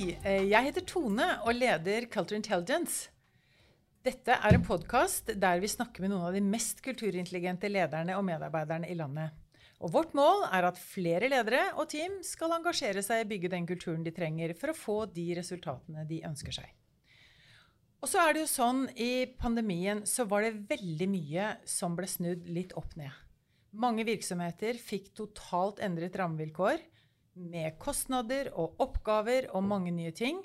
Eh, jeg heter Tone og leder Culture Intelligence. Dette er en podkast der vi snakker med noen av de mest kulturintelligente lederne og medarbeiderne i landet. Og vårt mål er at flere ledere og team skal engasjere seg i å bygge den kulturen de trenger for å få de resultatene de ønsker seg. Og så er det jo sånn, I pandemien så var det veldig mye som ble snudd litt opp ned. Mange virksomheter fikk totalt endret rammevilkår med kostnader og oppgaver og mange nye ting.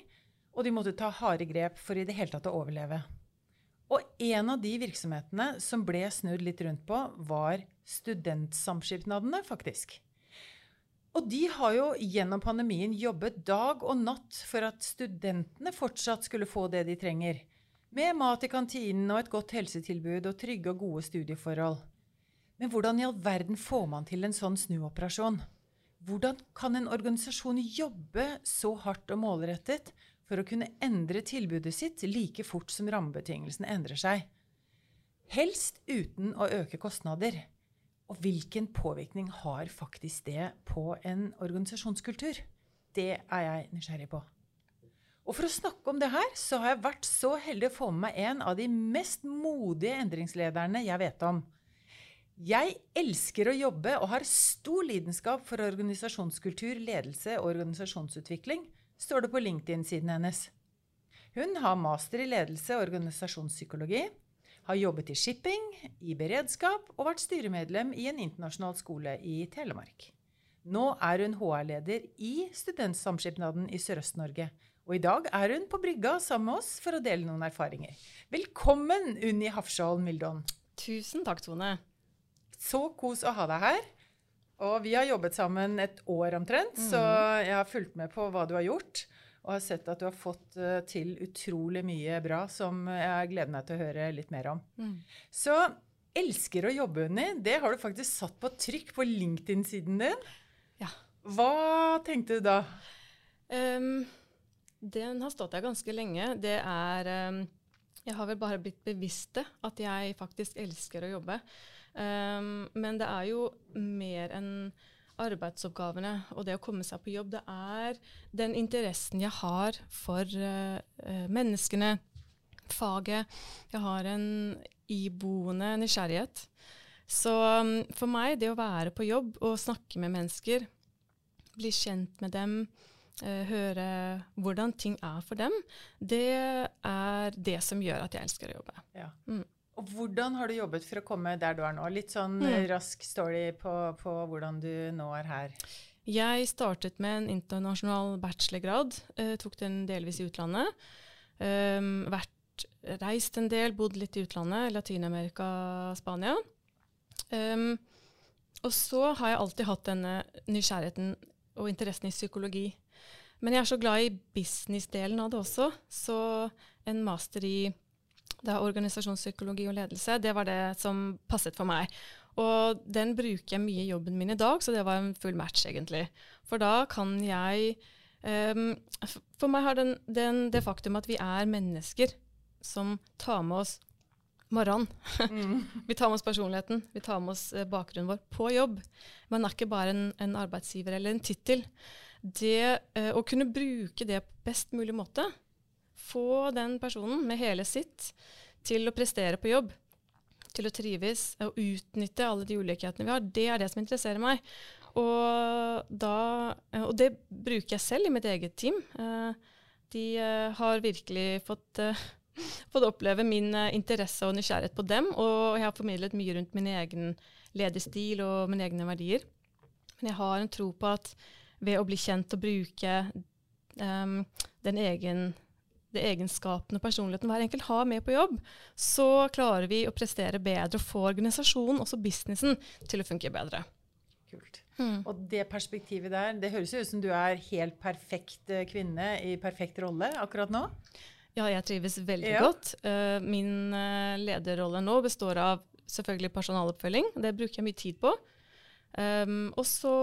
Og de måtte ta harde grep for i det hele tatt å overleve. Og en av de virksomhetene som ble snudd litt rundt på, var studentsamskipnadene, faktisk. Og de har jo gjennom pandemien jobbet dag og natt for at studentene fortsatt skulle få det de trenger. Med mat i kantinen og et godt helsetilbud og trygge og gode studieforhold. Men hvordan i all verden får man til en sånn snuoperasjon? Hvordan kan en organisasjon jobbe så hardt og målrettet for å kunne endre tilbudet sitt like fort som rammebetingelsene endrer seg? Helst uten å øke kostnader. Og hvilken påvirkning har faktisk det på en organisasjonskultur? Det er jeg nysgjerrig på. Og for å snakke om det her, så har jeg vært så heldig å få med meg en av de mest modige endringslederne jeg vet om. Jeg elsker å jobbe og har stor lidenskap for organisasjonskultur, ledelse og organisasjonsutvikling, står det på LinkedIn-siden hennes. Hun har master i ledelse og organisasjonspsykologi, har jobbet i shipping, i beredskap og vært styremedlem i en internasjonal skole i Telemark. Nå er hun HR-leder i Studentsamskipnaden i Sørøst-Norge. Og i dag er hun på brygga sammen med oss for å dele noen erfaringer. Velkommen, Unni Hafskjold Mildon. Tusen takk, Tone. Så kos å ha deg her. Og vi har jobbet sammen et år omtrent, mm. så jeg har fulgt med på hva du har gjort og har sett at du har fått uh, til utrolig mye bra som jeg gleder meg til å høre litt mer om. Mm. Så elsker å jobbe, Unni. Det har du faktisk satt på trykk på LinkedIn-siden din. Ja. Hva tenkte du da? Um, den har stått der ganske lenge. Det er um, Jeg har vel bare blitt bevisst det, at jeg faktisk elsker å jobbe. Um, men det er jo mer enn arbeidsoppgavene og det å komme seg på jobb, det er den interessen jeg har for uh, menneskene, faget. Jeg har en iboende nysgjerrighet. Så um, for meg, det å være på jobb og snakke med mennesker, bli kjent med dem, uh, høre hvordan ting er for dem, det er det som gjør at jeg elsker å jobbe. Ja. Mm. Og hvordan har du jobbet for å komme der du er nå? Litt sånn mm. rask story på, på, hvordan du nå er her. Jeg startet med en internasjonal bachelorgrad. Eh, tok den delvis i utlandet. Um, vært, reist en del, bodd litt i utlandet. Latin-Amerika, Spania. Um, og så har jeg alltid hatt denne nysgjerrigheten og interessen i psykologi. Men jeg er så glad i business-delen av det også, så en master i er organisasjonspsykologi og ledelse. Det var det som passet for meg. Og den bruker jeg mye i jobben min i dag, så det var en full match, egentlig. For da kan jeg um, For meg har den, den, det faktum at vi er mennesker som tar med oss morgenen. Mm. vi tar med oss personligheten, vi tar med oss uh, bakgrunnen vår på jobb. Man er ikke bare en, en arbeidsgiver eller en tittel. Det uh, å kunne bruke det på best mulig måte, få den personen med hele sitt til å prestere på jobb, til å trives og utnytte alle de ulikhetene vi har, det er det som interesserer meg. Og, da, og det bruker jeg selv i mitt eget team. Eh, de eh, har virkelig fått, eh, fått oppleve min interesse og nysgjerrighet på dem, og jeg har formidlet mye rundt min egen lederstil og mine egne verdier. Men jeg har en tro på at ved å bli kjent og bruke um, den egen de egenskapene personligheten hver enkelt har med på jobb, så klarer vi å prestere bedre og få organisasjonen, også businessen, til å funke bedre. Kult. Mm. Og det perspektivet der, det høres jo ut som du er helt perfekt eh, kvinne i perfekt rolle akkurat nå? Ja, jeg trives veldig ja. godt. Uh, min uh, lederrolle nå består av selvfølgelig personaloppfølging. Det bruker jeg mye tid på. Um, og så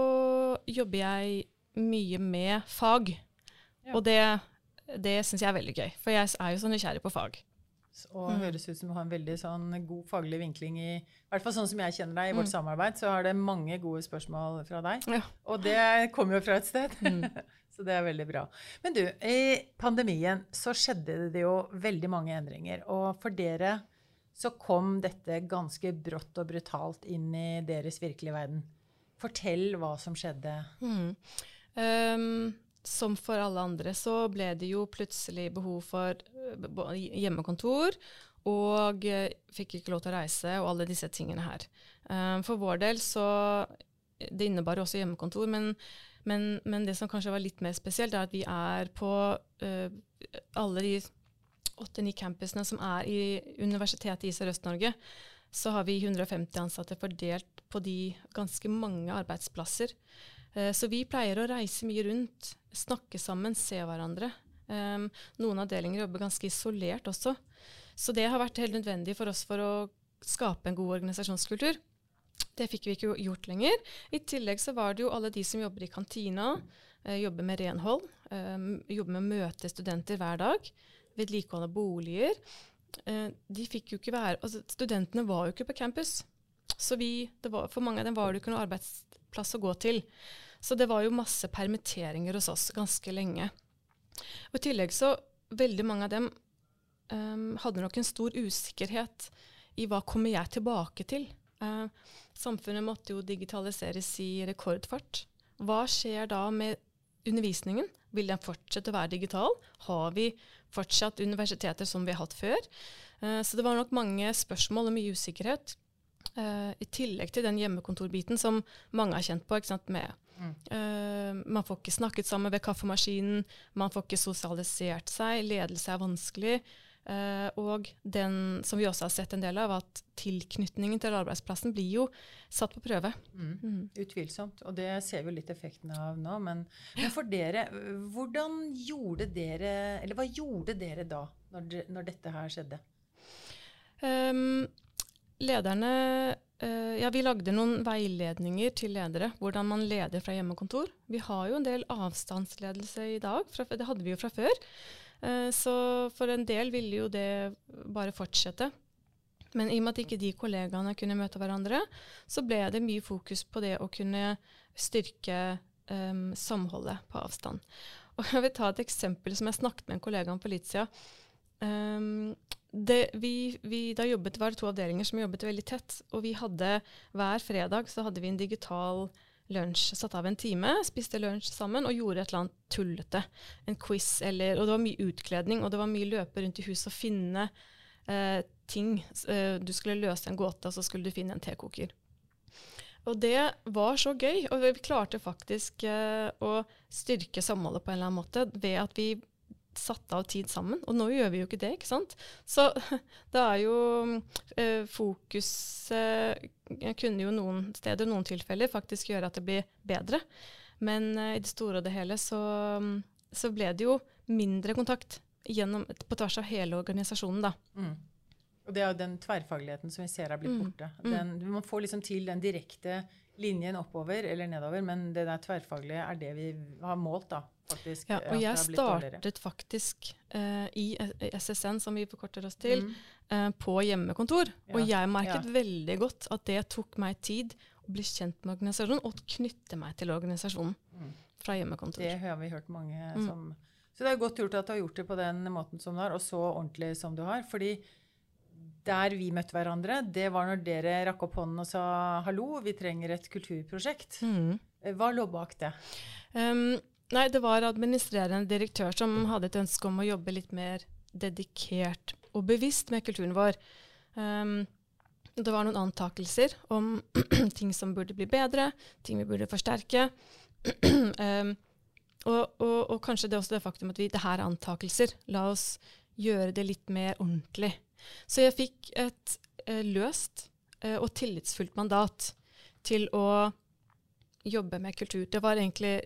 jobber jeg mye med fag. Ja. Og det det syns jeg er veldig gøy. For jeg er jo så nysgjerrig på fag. Og mm. høres ut som du har en veldig sånn god faglig vinkling i hvert fall sånn som jeg kjenner deg i vårt mm. samarbeid, så har det mange gode spørsmål fra deg. Ja. Og det kommer jo fra et sted. Mm. Så det er veldig bra. Men du, i pandemien så skjedde det jo veldig mange endringer. Og for dere så kom dette ganske brått og brutalt inn i deres virkelige verden. Fortell hva som skjedde. Mm. Um, som for alle andre så ble det jo plutselig behov for uh, hjemmekontor. Og uh, fikk ikke lov til å reise og alle disse tingene her. Um, for vår del så Det innebar også hjemmekontor, men, men, men, det som kanskje var litt mer spesielt, er at vi er på alle de åtte-ni campusene som er i Universitetet i Sørøst-Norge. Så har vi 150 ansatte fordelt på de ganske mange arbeidsplasser. Eh, så vi pleier å reise mye rundt, snakke sammen, se hverandre. Noen avdelinger jobber ganske isolert også. Så det har vært helt nødvendig for oss for å skape en god organisasjonskultur. Det fikk vi ikke gjort lenger. I tillegg så var det jo alle de som jobber i kantina, eh, jobber med renhold, jobber med å møte studenter hver dag, vedlikehold av boliger. Eh, de fikk jo ikke være, altså Studentene var jo ikke på campus. Så vi, var, for mange av dem var det jo ikke noe arbeidsplass å gå til. Så det var jo masse permitteringer hos oss ganske lenge. Og I tillegg så veldig mange av dem um, hadde nok en stor usikkerhet i hva kommer jeg tilbake til. Uh, samfunnet måtte jo digitaliseres i rekordfart. Hva skjer da med undervisningen? Vil den fortsette å være digital? Har vi fortsatt universiteter som vi har hatt før? Uh, så det var nok mange spørsmål og mye usikkerhet. Uh, I tillegg til den hjemmekontorbiten som mange har kjent på, med Uh, man får ikke snakket sammen ved kaffemaskinen, man får ikke sosialisert seg, ledelse er vanskelig. Uh, og den som vi også har sett en del av, at tilknytningen til arbeidsplassen blir jo satt på prøve. Mm. Mm. Utvilsomt. Og det ser vi litt effekten av nå. Men, men, for dere, hvordan gjorde dere Eller hva gjorde dere da, når, når dette her skjedde? Um, lederne Uh, ja, Vi lagde noen veiledninger til ledere, hvordan man leder fra hjemmekontor. Vi har jo en del avstandsledelse i dag, det hadde vi jo fra før. Uh, så for en del ville jo det bare fortsette. Men i og med at ikke de kollegaene kunne møte hverandre, så ble det mye fokus på det å kunne styrke um, samholdet på avstand. Og jeg vil ta et eksempel som jeg snakket med en kollega om for litt siden. Um, det, vi, vi, da jobbet, var det to avdelinger som jobbet veldig tett. Og vi hadde hver fredag så hadde vi en digital lunsj. Satt av en time, spiste lunsj sammen og gjorde et eller annet tullete. En quiz eller Og det var mye utkledning, og det var mye løpe rundt i huset og finne eh, ting. Eh, du skulle løse en gåte, og så skulle du finne en tekoker. Og det var så gøy, og vi klarte faktisk eh, å styrke samholdet på en eller annen måte ved at vi satt av tid sammen. Og nå gjør vi jo ikke det, ikke sant. Så det er jo eh, Fokuset kunne jo noen steder, noen tilfeller, faktisk gjøre at det blir bedre. Men eh, i det store og det hele så, så, ble det jo mindre kontakt gjennom, på tvers av hele organisasjonen, da. Mm. Og det er jo den tverrfagligheten som vi ser har blitt mm. borte. Mm. Den, man får liksom til den direkte linjen oppover eller nedover, men det der tverrfaglige er det vi har målt, da. Faktisk, ja, og jeg startet faktisk uh, i SSN, som vi forkorter oss til, mm. uh, på hjemmekontor. Ja, og jeg merket ja. veldig godt at det tok meg tid å bli kjent med organisasjonen og knytte meg til organisasjonen mm. fra hjemmekontor. Det har vi hørt mange mm. som Så det er godt gjort at du har gjort det på den måten som du har, og så ordentlig som du har. fordi der vi møtte hverandre, det var når dere rakk opp hånden og sa hallo, vi trenger et kulturprosjekt. Mm. Hva lå bak det? Um, Nei, det var administrerende direktør som hadde et ønske om å jobbe litt mer dedikert og bevisst med kulturen vår. Um, det var noen antakelser om ting som burde bli bedre, ting vi burde forsterke. um, og, og, og, kanskje det er også det faktum at vi, det her er antakelser. La oss gjøre det litt mer ordentlig. Så jeg fikk et eh, løst eh, og tillitsfullt mandat til å jobbe med kultur. Det var egentlig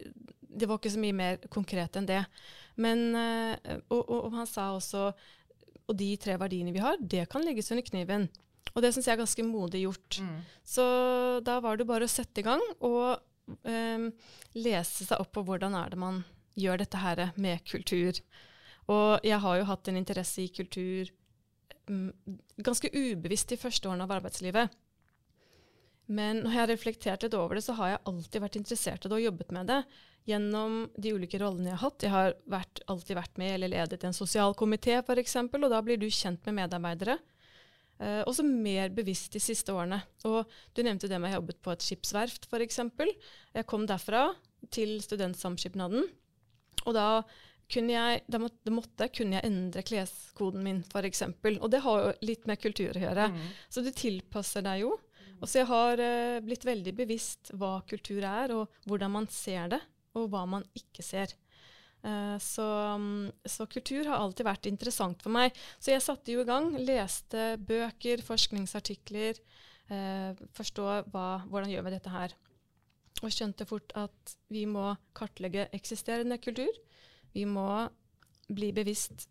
det var ikke så mye mer konkret enn det. Men, eh, og, og, og, han sa også og de tre verdiene vi har, det kan legges under kniven. Og det syns jeg er ganske modig gjort. Mm. Så da var det bare å sette i gang og um, lese seg opp på hvordan er det man gjør dette her med kultur. Og jeg har jo hatt en interesse i kultur ganske ubevisst de første årene av arbeidslivet. Men når jeg har reflektert litt over det, så har jeg alltid vært interessert i det og jobbet med det gjennom de ulike rollene jeg har hatt. Jeg har vært, alltid vært med eller ledet en sosialkomité f.eks., og da blir du kjent med medarbeidere. Eh, også mer bevisst de siste årene. Og du nevnte det med å ha jobbet på et skipsverft f.eks. Jeg kom derfra til Studentsamskipnaden, og da kunne jeg, da måtte, måtte, kunne jeg endre kleskoden min, f.eks. Og det har jo litt med kultur å gjøre. Mm. Så du tilpasser deg jo. Og så jeg har uh, blitt veldig bevisst hva kultur er, og hvordan man ser det, og hva man ikke ser. Uh, så, um, så, kultur har alltid vært interessant for meg. Så jeg satte jo i gang, leste bøker, forskningsartikler, eh, forstå hva, hvordan gjør vi dette her. Og skjønte fort at vi må kartlegge eksisterende kultur. Vi må bli bevisst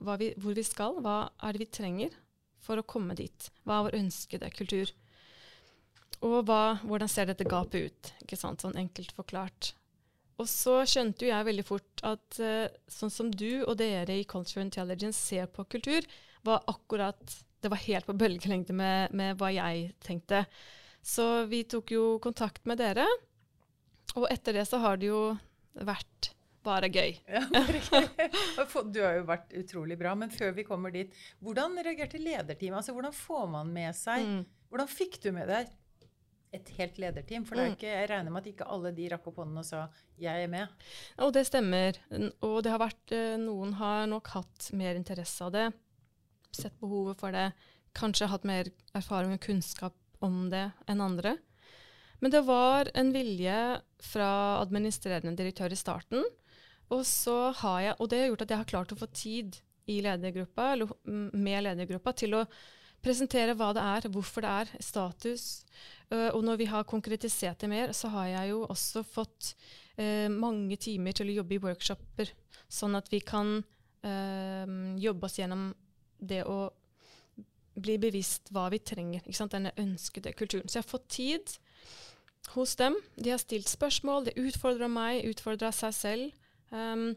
vi, hvor vi skal, hva er det vi trenger for å komme dit. Hva er vår ønskede kultur? Og hva, hvordan ser dette gapet ut? Ikke sant? Sånn enkelt forklart. Og så skjønte jo jeg veldig fort at uh, sånn som du og dere i Culture Intelligence ser på kultur, var akkurat Det var helt på bølgelengde med, med hva jeg tenkte. Så vi tok jo kontakt med dere. Og etter det så har det jo vært bare gøy. Ja, du har jo vært utrolig bra. Men før vi kommer dit, hvordan reagerte lederteamet? Altså, hvordan får man med seg mm. Hvordan fikk du med deg et helt lederteam. For mm. ikke, jeg regner med at ikke alle de rakk opp hånden og sa 'jeg er med'. Og det stemmer. Og det har vært, eh, noen har nok hatt mer interesse av det. Sett behovet for det. Kanskje hatt mer erfaring og kunnskap om det enn andre. Men det var en vilje fra administrerende direktør i starten. Og, så har jeg, og det har gjort at jeg har klart å få tid i ledergruppa, med ledergruppa til å presentere hva det er, hvorfor det er, status. Uh, og når vi har konkretisert det mer, så har jeg jo også fått uh, mange timer til å jobbe i workshoper, sånn at vi kan uh, jobbe oss gjennom det å bli bevisst hva vi trenger. Denne ønskede kulturen. Så jeg har fått tid hos dem. De har stilt spørsmål, de utfordra meg, utfordra seg selv. Um,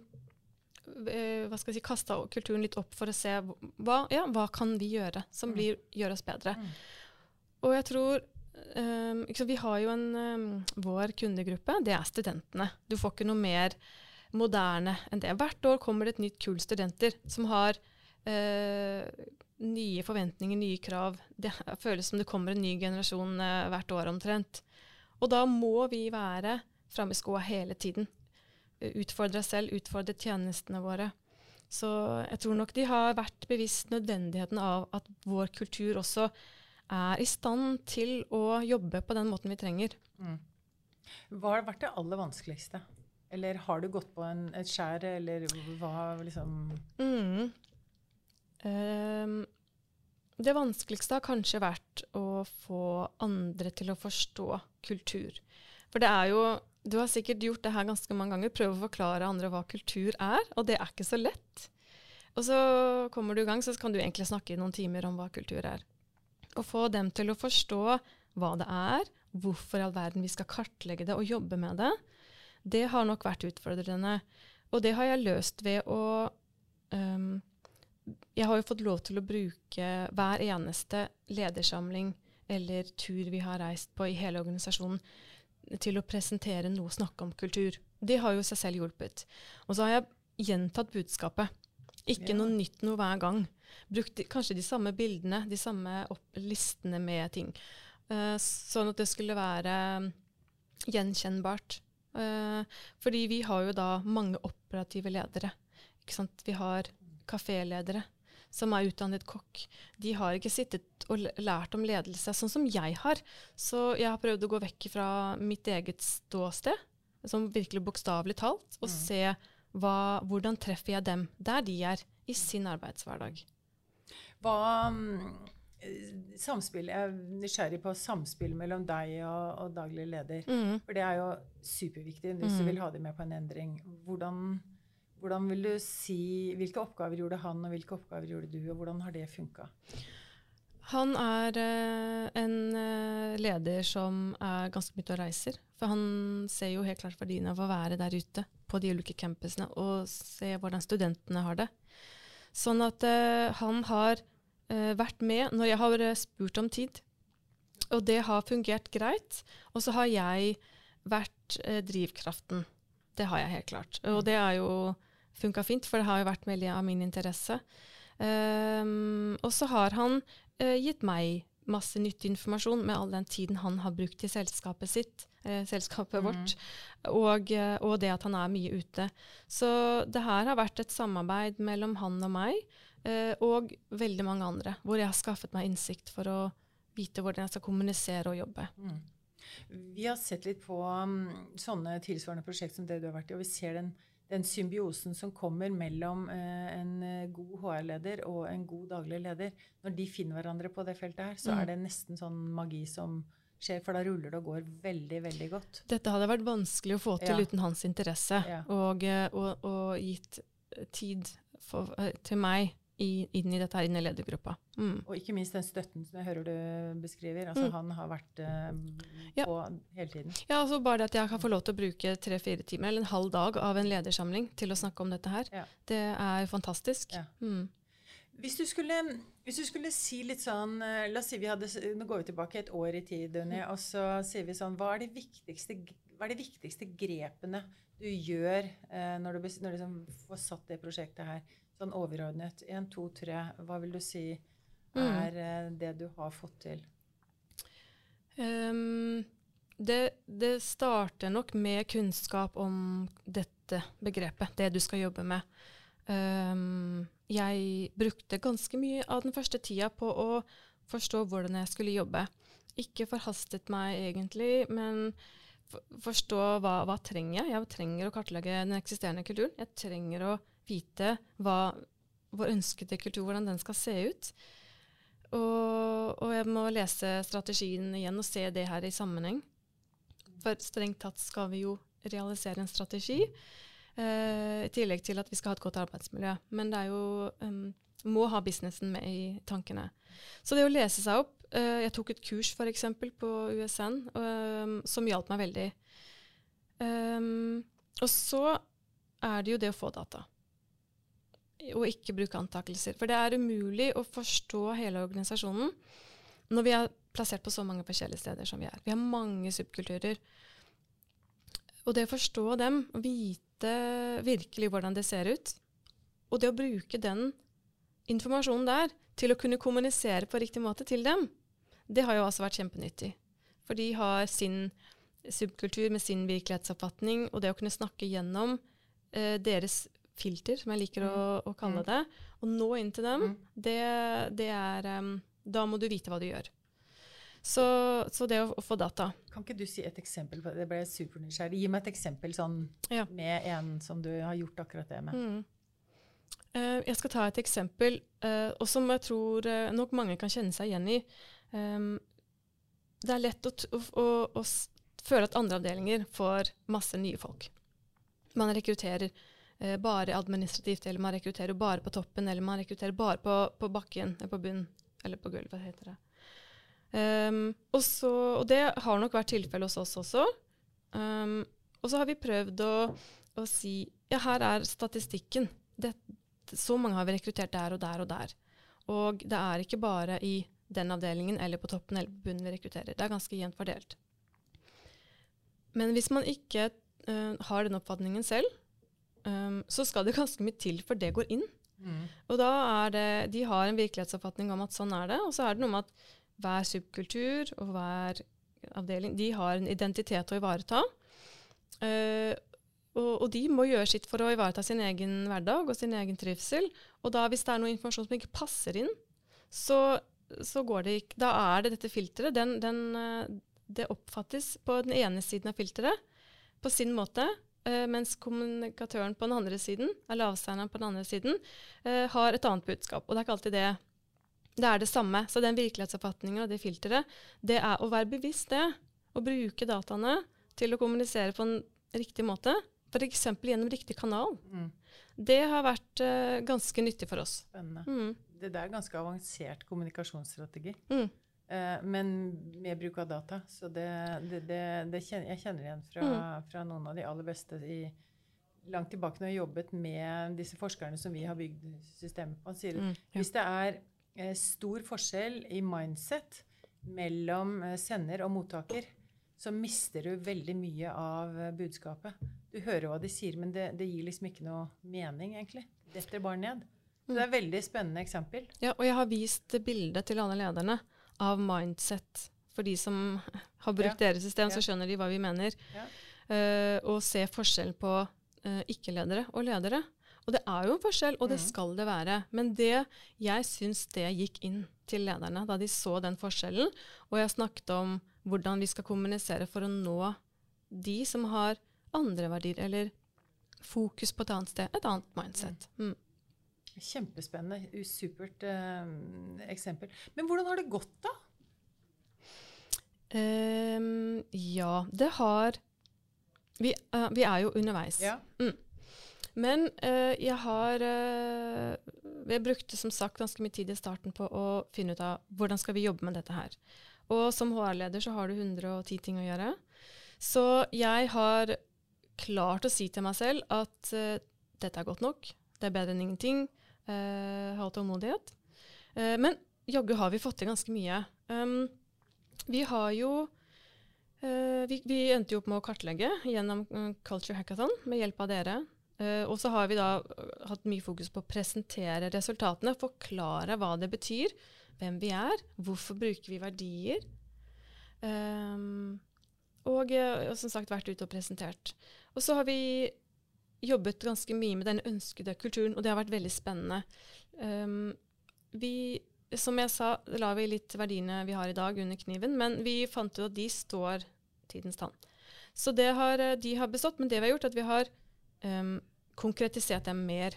hva skal jeg si, kasta kulturen litt opp for å se hva, ja, hva kan vi gjøre som mm. blir, gjør oss bedre. Mm. Og jeg tror um, Vi har jo en um, Vår kundegruppe, det er studentene. Du får ikke noe mer moderne enn det. Hvert år kommer det et nytt kull studenter som har uh, nye forventninger, nye krav. Det føles som det kommer en ny generasjon uh, hvert år omtrent. Og da må vi være framme i skoa hele tiden utfordre selv, utfordre tjenestene våre. Så jeg tror nok de har vært bevisst nødvendigheten av at vår kultur også er i stand til å jobbe på den måten vi trenger. Mm. Hva har vært det aller vanskeligste? Eller har du gått på en, et skjær, eller hva liksom mm. um, Det vanskeligste har kanskje vært å få andre til å forstå kultur. For det er jo du har sikkert gjort det her ganske mange ganger. prøve å forklare andre hva kultur er, og det er ikke så lett. Og så kommer du i gang, så kan du egentlig snakke i noen timer om hva kultur er. Og få dem til å forstå hva det er, hvorfor i all verden vi skal kartlegge det og jobbe med det, det har nok vært utfordrende. Og det har jeg løst ved å um, Jeg har jo fått lov til å bruke hver eneste ledersamling eller tur vi har reist på i hele organisasjonen, til å presentere noe, snakke om kultur. Det har jo seg selv hjulpet. Og så har jeg gjentatt budskapet. Ikke ja. noe nytt noe hver gang. Brukt kanskje de samme bildene, de samme listene med ting. Uh, sånn at det skulle være gjenkjennbart. Uh, fordi vi har jo da mange operative ledere. Vi har kaféledere som er utdannet kokk, de har ikke sittet og lært om ledelse sånn som jeg har. Så jeg har prøvd å gå vekk fra mitt eget ståsted, som virkelig bokstavelig talt, og mm. se hva, hvordan treffer jeg dem der de er i sin arbeidshverdag. Hva samspill, Jeg er nysgjerrig på samspill mellom deg og, og daglig leder. Mm. For det er jo superviktig hvis mm. du vil ha dem med på en endring. Hvordan hvordan vil du si, Hvilke oppgaver gjorde han, og hvilke oppgaver gjorde du, og hvordan har det funka? Han er eh, en eh, leder som er ganske mye og reiser. For han ser jo helt klart verdien av å være der ute på de ulike campusene og se hvordan studentene har det. Sånn at eh, han har vært med når jeg har spurt om tid. Og det har fungert greit. Og så har jeg vært drivkraften. Det har jeg helt klart. Og det er jo funka fint, for det har jo vært veldig av min interesse. Um, og så har han uh, gitt meg masse nyttig informasjon med all den tiden han har brukt i selskapet sitt, uh, selskapet mm. vårt, og, uh, og, det at han er mye ute. Så det her har vært et samarbeid mellom han og meg, og veldig mange andre, hvor jeg har skaffet meg innsikt for å vite hvordan jeg skal kommunisere og jobbe. Mm. Vi har sett litt på um, sånne tilsvarende prosjekt som det du har vært i, og vi ser den den symbiosen som kommer mellom eh, en eh, god HR-leder og en god daglig leder, når de finner hverandre på det feltet her, så mm. er det nesten sånn magi som skjer, for da ruller det og går veldig, veldig godt. Dette hadde vært vanskelig å få til ja. uten hans interesse, ja. og, eh, og, og, gitt tid for, til meg i, inn i dette her, inn i ledergruppa. Mm. Og ikke minst den støtten som jeg hører du beskriver. altså mm. Han har vært uh, ja. på hele tiden. Ja, altså bare det at jeg kan få lov til å bruke tre-fire timer eller en halv dag av en ledersamling til å snakke om dette her, ja. det er fantastisk. Ja. Mm. Hvis, du skulle, hvis du, skulle, si litt sånn uh, La oss si vi hadde Nå går vi tilbake et år i tid, Unni, mm. og så sier vi sånn Hva er de viktigste, er de viktigste grepene du gjør eh, når du, når du liksom får satt det prosjektet her? Sånn overordnet. Én, to, tre. Hva vil du si mm. er mm. det du har fått til? Um, det, det, starter nok med kunnskap om dette begrepet, det du skal jobbe med. Um, jeg brukte ganske mye av den første tida på å forstå hvordan jeg skulle jobbe. Ikke forhastet meg egentlig, men forstå hva, hva trenger jeg. Jeg trenger å kartlegge den eksisterende kulturen. Jeg trenger å vite hva vår ønskede kultur, hvordan den skal se ut. Og, og, jeg må lese strategien igjen og se det her i sammenheng. For strengt tatt skal vi jo realisere en strategi, eh, i tillegg til at vi skal ha et godt arbeidsmiljø. Men det er jo um, må ha businessen med i tankene. Så det å lese seg opp uh, Jeg tok et kurs f.eks. på USN um, som hjalp meg veldig. Um, og så er det jo det å få data og ikke bruke antakelser. For det er umulig å forstå hele organisasjonen når vi er plassert på så mange forskjellige steder som vi er. Vi har mange subkulturer. Og det å forstå dem, vite virkelig hvordan det ser ut, og det å bruke den informasjonen der til å kunne kommunisere på riktig måte til dem, det har jo også vært kjempenyttig. For de har sin subkultur med sin virkelighetsoppfatning, og det å kunne snakke gjennom eh, deres filter, som jeg liker å, mm. å kalle mm. det, og nå inn til dem, mm. det, det, er um, Da må du vite hva du gjør. Så, så det å, å, få data. Kan ikke du si et eksempel på det? Det ble supernysgjerrig. Gi meg et eksempel sånn, ja. med en som du har gjort akkurat det med. Mm. Uh, jeg skal ta et eksempel, uh, og som jeg tror uh, nok mange kan kjenne seg igjen i. Um, det er lett å, å, å, føle at andre avdelinger får masse nye folk. Man rekrutterer eh, bare administrativt, eller man rekrutterer bare på toppen, eller man rekrutterer bare på, på bakken, på bunnen, eller på gulvet, heter det. Um, og, så, og, det har nok vært tilfellet hos oss også. Um, og så har vi prøvd å, å, si ja, her er statistikken. Det, så mange har vi rekruttert der og der og der. Og det er ikke bare i den avdelingen eller på toppen eller på bunnen vi rekrutterer. Det er ganske jevnt fordelt. Men hvis man ikke uh, har den oppfatningen selv, um, så skal det ganske mye til før det går inn. Mm. Og da er det, De har en virkelighetsoppfatning om at sånn er det. Og så er det noe med at hver subkultur og hver avdeling de har en identitet å ivareta. Uh, og, og, de må gjøre sitt for å ivareta sin egen hverdag og sin egen trivsel. Og da hvis det er noe informasjon som ikke passer inn, så, så går det ikke Da er det dette filteret. Den, den, uh, det oppfattes på den ene siden av filteret på sin måte. Uh, mens kommunikatøren på den andre siden, eller avsenderen på den andre siden, uh, har et annet budskap. Og det er ikke alltid det det er det samme. Så den virkelighetsoppfatningen og det filteret, det er å være bevisst det. Å bruke dataene til å kommunisere på en riktig måte. F.eks. gjennom riktig kanal. Mm. Det har vært uh, ganske nyttig for oss. Spennende. Mm. Det, det er ganske avansert kommunikasjonsstrategi. Mm. Eh, men med bruk av data. Så det, det, det kjenner, jeg kjenner igjen fra, mm. fra, noen av de aller beste i, langt tilbake når jeg jobbet med disse forskerne som vi har bygd systemet på. Sier mm, ja. hvis det er eh, stor forskjell i mindset mellom eh, sender og mottaker, så mister du veldig mye av eh, budskapet. Du hører hva de sier, men det, det gir liksom ikke noe mening, egentlig. Detter bare ned. Så det er et veldig spennende eksempel. Ja, og jeg har vist bildet til alle lederne av mindset. For de som har brukt Ja. deres system, så skjønner de hva vi mener. Ja. Uh, og se forskjell på uh, ikke-ledere og ledere. Og det er jo en forskjell, og det Mhm. skal det være. Men det, jeg syns det gikk inn til lederne da de så den forskjellen. Og jeg snakket om hvordan vi skal kommunisere for å nå de som har andre verdier, eller fokus på et annet sted. Et annet mindset. Mm. Kjempespennende. Supert eh, eksempel. Men hvordan har det gått, da? Um, ja, det har vi, uh, vi er jo underveis. Ja. Men uh, jeg har uh, Jeg brukte som sagt ganske mye tid i starten på å finne ut av hvordan skal vi jobbe med dette her. Og som HR-leder så har du 110 ting å gjøre. Så jeg har klart å si til meg selv at dette er godt nok. Det er bedre enn ingenting. Uh, ha tålmodighet. Eh, men jaggu har vi fått til ganske mye. Um, vi har jo eh, vi, vi endte jo opp med å kartlegge gjennom Culture Hackathon med hjelp av dere. Og så har vi da hatt mye fokus på å presentere resultatene, forklare hva det betyr, hvem vi er, hvorfor bruker vi verdier. Um, og, og som sagt vært ute og presentert. Og så har vi jobbet ganske mye med den ønskede kulturen, og det har vært veldig spennende. Um, vi, som jeg sa, la vi litt verdiene vi har i dag under kniven, men vi fant ut at de står tidens tann. Så har, eh, de har bestått, men det vi har gjort, er at vi har um, konkretisert dem mer.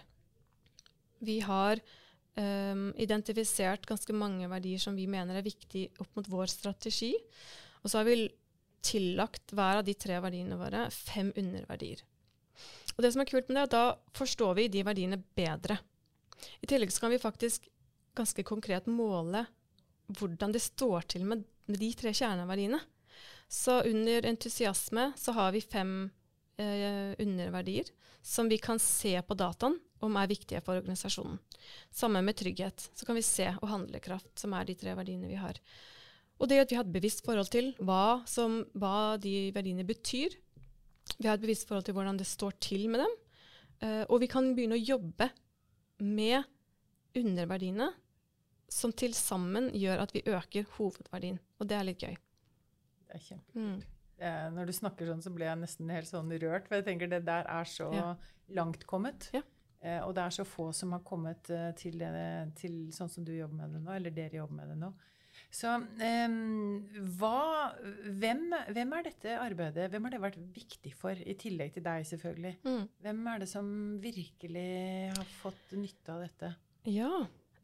Vi har um, identifisert ganske mange verdier som vi mener er viktig opp mot vår strategi. Og så har vi tillagt hver av de tre verdiene våre fem underverdier. Og det som er kult med det, er at da forstår vi de verdiene bedre. I tillegg så kan vi faktisk ganske konkret måle hvordan det står til med, med de tre kjerneverdiene. Så under entusiasme så har vi fem eh, underverdier som vi kan se på dataen om er viktige for organisasjonen. Sammen med trygghet. Så kan vi se og handlekraft, som er de tre verdiene vi har. Og det at vi har et bevisst forhold til hva, som, hva de verdiene betyr. Vi har et bevisst forhold til hvordan det står til med dem. Uh, og vi kan begynne å jobbe med underverdiene som til sammen gjør at vi øker hovedverdien. Og det er litt gøy. Det er kjempekult. Mm. Eh, Når du snakker sånn, så blir jeg nesten helt sånn rørt. For jeg tenker det der er så Ja. langt kommet. Ja. Eh, og det er så få som har kommet eh, til, det, til sånn som du jobber med det nå, eller dere jobber med det nå. Så hva, hvem, hvem er dette arbeidet Hvem har det vært viktig for, i tillegg til deg, selvfølgelig? Mm. Hvem er det som virkelig har fått nytte av dette? Ja.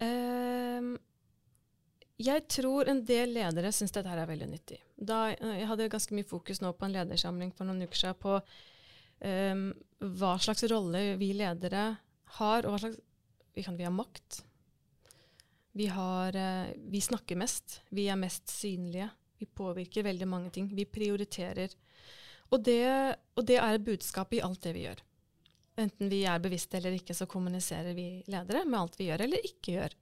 Eh, jeg tror en del ledere syns dette her er veldig nyttig. Da, eh, jeg hadde ganske mye fokus nå på en ledersamling for noen uker siden på ehm, hva slags rolle vi ledere har, og hva slags Vi, kan, vi har makt. Vi, har, eh, vi snakker mest. Vi er mest synlige. Vi påvirker veldig mange ting. Vi prioriterer. Og det, og det er et budskap i alt det vi gjør. Enten vi er bevisste eller ikke, så kommuniserer vi ledere med alt vi gjør eller ikke gjør.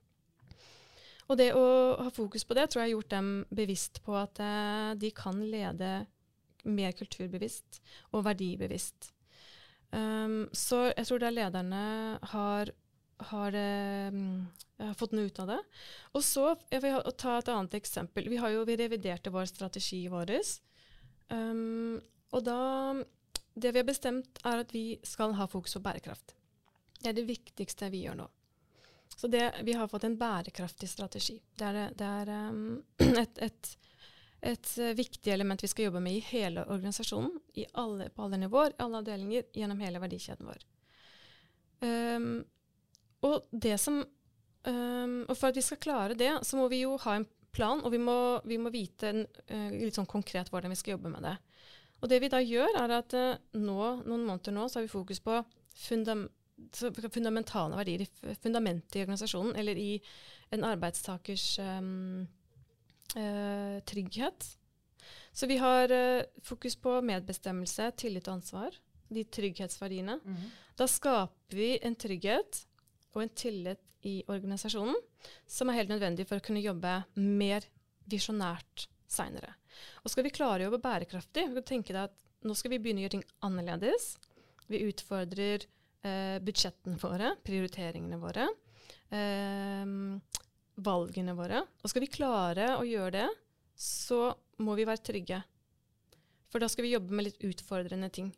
Og det å ha fokus på det tror jeg har gjort dem bevisst på at eh, de kan lede mer kulturbevisst og verdibevisst. Um, så jeg tror det lederne har, har, eh, har fått noe ut av det. Og så jeg vil ta et annet eksempel. Vi har jo vi reviderte vår strategi vår. Um, og da Det vi har bestemt, er at vi skal ha fokus på bærekraft. Det er det viktigste vi gjør nå. Så det, vi har fått en bærekraftig strategi. Det er, det er um, et, et, et eh, viktig element vi skal jobbe med i hele organisasjonen, i alle, på alle nivåer, i alle avdelinger, gjennom hele verdikjeden vår. Um, og, det som, um, og for at vi skal klare det, så må vi jo ha en plan, og vi må, vi må vite en, uh, litt sånn konkret hvordan vi skal jobbe med det. Og det vi da gjør, er at uh, nå, noen måneder nå så har vi fokus på fundam fundamentale verdier, i fundamentet i organisasjonen, eller i en arbeidstakers um, uh, trygghet. Så vi har fokus på medbestemmelse, tillit og ansvar, de trygghetsverdiene. Da skaper vi en trygghet og en tillit i organisasjonen som er helt nødvendig for å kunne jobbe mer visjonært seinere. Og skal vi klare å jobbe bærekraftig, vi kan tenke deg at nå skal vi begynne å gjøre ting annerledes. Vi utfordrer eh, budsjettene våre, prioriteringene våre, eh, valgene våre. Og skal vi klare å gjøre det, så må vi være trygge. For da skal vi jobbe med litt utfordrende ting.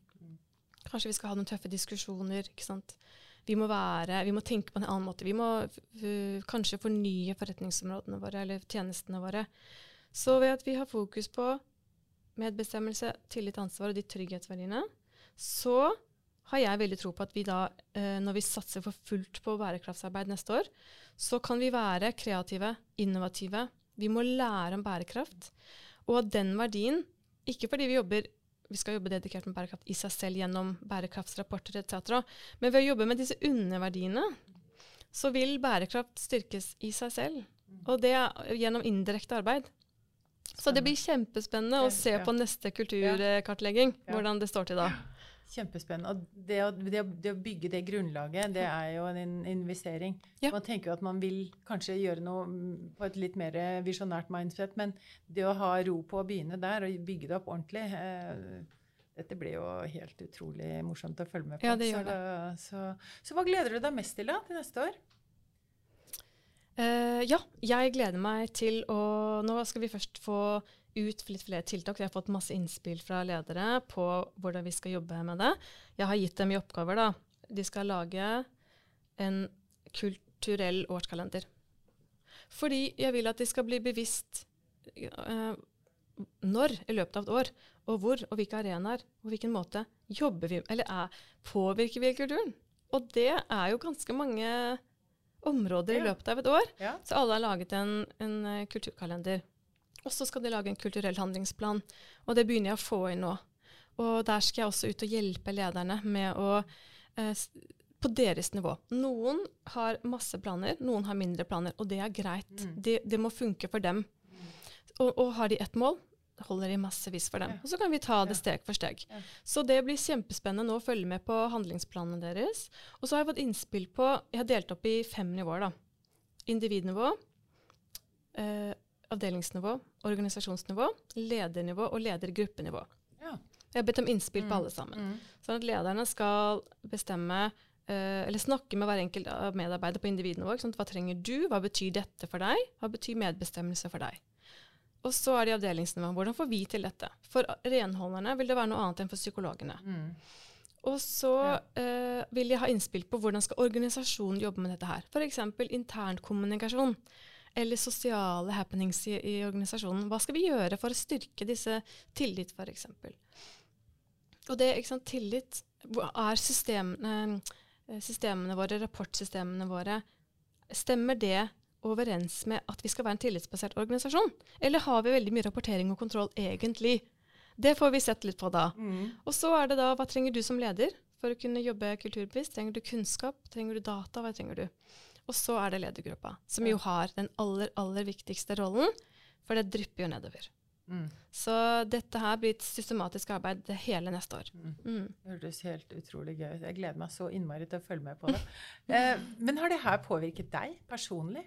Kanskje vi skal ha noen tøffe diskusjoner. ikke sant? Vi må, være, vi må tenke på en annen måte. Vi må kanskje fornye forretningsområdene våre eller tjenestene våre. Så ved at vi har fokus på medbestemmelse, tillit, ansvar og de trygghetsverdiene, så har jeg veldig tro på at vi da, eh, når vi satser for fullt på bærekraftsarbeid neste år, så kan vi være kreative, innovative. Vi må lære om bærekraft. Og den verdien, ikke fordi vi jobber vi skal jobbe dedikert med bærekraft i seg selv gjennom bærekraftsrapporter etc. Men ved å jobbe med disse underverdiene, så vil bærekraft styrkes i seg selv. Og det gjennom indirekte arbeid. Så det blir kjempespennende å se på neste kulturkartlegging, hvordan det står til da. Kjempespennende. Og det å, det, å, det å, bygge det grunnlaget, det er jo en investering. Ja. Man tenker jo at man vil kanskje gjøre noe på et litt mer visjonært mindset, men det å ha ro på å begynne der og bygge det opp ordentlig eh, dette blir jo helt utrolig morsomt å følge med på. Ja, det gjør det. Så, så, så, hva gleder du deg mest til da, til neste år? Uh, ja, jeg gleder meg til å Nå skal vi først få ut litt flere tiltak. Vi har fått masse innspill fra ledere på hvordan vi skal jobbe med det. Jeg har gitt dem i oppgaver. da. De skal lage en kulturell årskalender. Fordi jeg vil at de skal bli bevisst uh, når i løpet av et år, og hvor, og hvilke arenaer, og hvilken måte jobber vi eller er, påvirker vi kulturen. Og det er jo ganske mange områder i løpet av et år. Ja. Så alle har laget en, en uh, kulturkalender. Og så skal de lage en kulturell handlingsplan. Og det begynner jeg å få inn nå. Og der skal jeg også ut og hjelpe lederne med å eh, På deres nivå. Noen har masse planer, noen har mindre planer, og det er greit. Mm. Det, de må funke for dem. Og, og, har de ett mål, holder de massevis for dem. Ja. Og så kan vi ta det steg for steg. Ja. Så det blir kjempespennende nå å følge med på handlingsplanene deres. Og så har jeg fått innspill på Jeg har delt opp i fem nivåer, da. Individnivå. Eh, avdelingsnivå, organisasjonsnivå, ledernivå og ledergruppenivå. Ja. Jeg har bedt om innspill mm. på alle sammen. Mm. Sånn at lederne skal bestemme Uh, eller snakke med hver enkelt medarbeider på individnivå. Hva trenger du? Hva betyr dette for deg? Hva betyr medbestemmelse for deg? Og så er det avdelingsnivå. Hvordan får vi til dette? For renholderne vil det være noe annet enn for psykologene. Mm. Og så ja. uh, vil jeg ha innspill på hvordan skal organisasjonen jobbe med dette her. F.eks. internkommunikasjon eller sosiale happenings i, i, organisasjonen. Hva skal vi gjøre for å styrke disse tillit, f.eks.? Og det, ikke sant, tillit er systemene, eh, systemene våre, rapportsystemene våre Stemmer det overens med at vi skal være en tillitsbasert organisasjon? Eller har vi veldig mye rapportering og kontroll egentlig? Det får vi sett litt på da. Mm. Og så er det da hva trenger du som leder for å kunne jobbe kulturbevisst? Trenger du kunnskap? Trenger du data? Hva trenger du? Og så er det ledergruppa, som jo har den aller, aller viktigste rollen, for det drypper jo nedover. Mm. Så dette her blir et systematisk arbeid det hele neste år. Mm. Mm. Det hørtes helt utrolig gøy ut. Jeg gleder meg så innmari til å følge med på det. eh, men har det her påvirket deg personlig?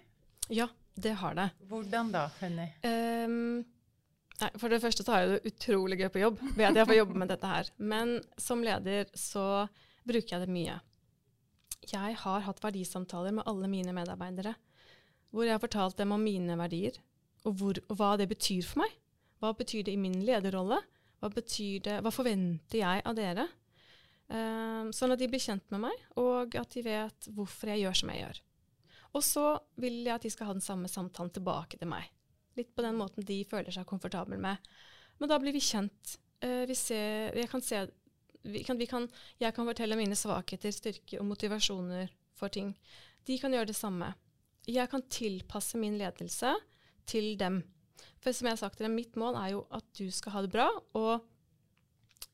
Ja, det har det. Hvordan da, Henny? Um, nei, for det første så har jeg det utrolig gøy på jobb ved at jeg får jobbe med dette her. Men som leder så bruker jeg det mye jeg har hatt verdisamtaler med alle mine medarbeidere. Hvor jeg har fortalt dem om mine verdier, og, hvor, og hva det betyr for meg. Hva betyr det i min lederrolle? Hva, det, hva forventer jeg av dere? Um, sånn at de blir kjent med meg, og at de vet hvorfor jeg gjør som jeg gjør. Og så vil jeg at de skal ha den samme samtalen tilbake til meg. Litt på den måten de føler seg komfortable med. Men da blir vi kjent. Uh, vi ser, jeg kan se vi kan, vi kan, jeg kan fortelle mine svakheter, styrker og motivasjoner for ting. De kan gjøre det samme. Jeg kan tilpasse min ledelse til dem. For som jeg har sagt til dem, mitt mål er jo at du skal ha det bra og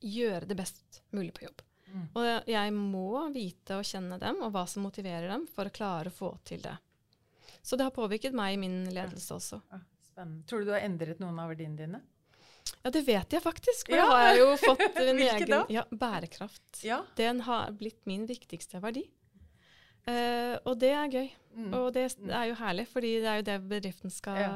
gjøre det best mulig på jobb. Mm. Og jeg må vite og kjenne dem, og hva som motiverer dem, for å klare å få til det. Så det har påvirket meg i min ledelse også. Ja, spennende. Tror du du har endret noen av verdiene dine? Ja, det vet jeg faktisk. For ja. har jeg jo fått en egen ja, Bærekraft. Ja. Den har blitt min viktigste verdi. Uh, og det er gøy. Mm. Og det er jo herlig, fordi det er jo det bedriften skal ja.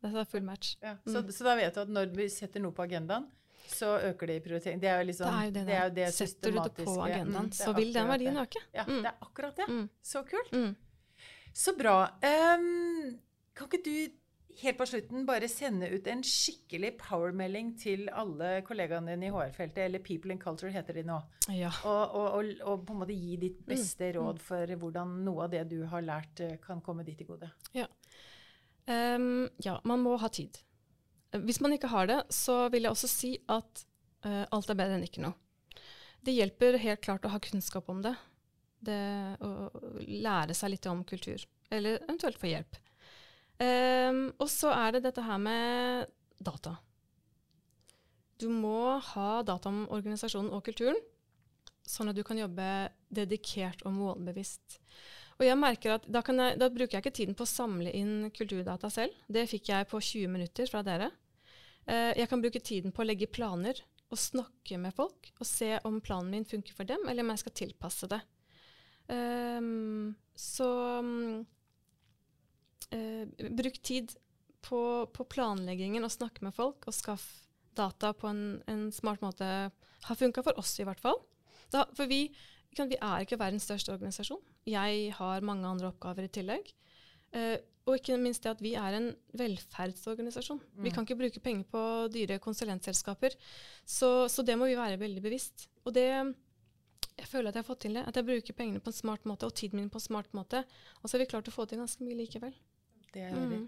Det er full match. Ja. Så, mm. så, da vet du at når vi setter noe på agendaen, så øker det i prioritering. Det er jo liksom, det er jo det, det, er jo det Setter du det på agendaen, mm, så vil den verdien øke. Ja, mm. det er akkurat det. Mm. Så kult. Mm. Så bra. Um, kan ikke du helt på slutten bare sende ut en skikkelig powermelding til alle kollegaene dine i HR-feltet, eller People in Culture heter de nå, ja. og, og, og, og, på en måte gi ditt mm. beste mm. råd for hvordan noe av det du har lært, eh, kan komme dit i gode? Ja. Um, ja, man må ha tid. Hvis man ikke har det, så vil jeg også si at uh, alt er bedre enn ikke noe. Det hjelper helt klart å ha kunnskap om det. det å lære seg litt om kultur. Eller eventuelt få hjelp. Um, og så er det dette her med data. Du må ha data om organisasjonen og kulturen, sånn at du kan jobbe dedikert og målbevisst. Og jeg merker at da, jeg, da, bruker jeg ikke tiden på å samle inn kulturdata selv. Det fikk jeg på 20 minutter fra dere. Uh, jeg kan bruke tiden på å legge planer og snakke med folk og se om planen min funker for dem, eller om jeg skal tilpasse det. Um, så um, eh, bruk tid på, på, planleggingen og snakke med folk og skaff data på en, en smart måte. Har funka for oss, i hvert fall. Da, for vi, vi, er ikke verdens største organisasjon. Jeg har mange andre oppgaver i tillegg. Eh, og ikke minst det at vi er en velferdsorganisasjon. Mm. Vi kan ikke bruke penger på dyre konsulentselskaper. Så, så, det må vi være veldig bevisst. Og det jeg føler at jeg har fått til det. At jeg bruker pengene på en smart måte og tiden min på en smart måte. Og så har vi klart å få til ganske mye likevel. Det er mm.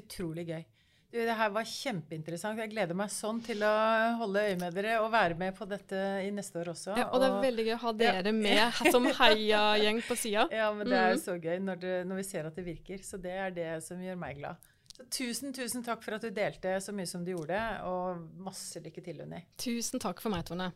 utrolig gøy. Du, det her var kjempeinteressant. Jeg gleder meg sånn til å holde øye med dere og være med på dette i neste år også. Ja, og, det er veldig gøy å ha dere ja. med som heiagjeng på sida. Ja, men det er mm. så gøy når, det, når, vi ser at det virker. Så det er det som gjør meg glad. Så tusen, tusen takk for at du delte så mye som du gjorde, og masse lykke til, Unni. Tusen takk for meg, Tone.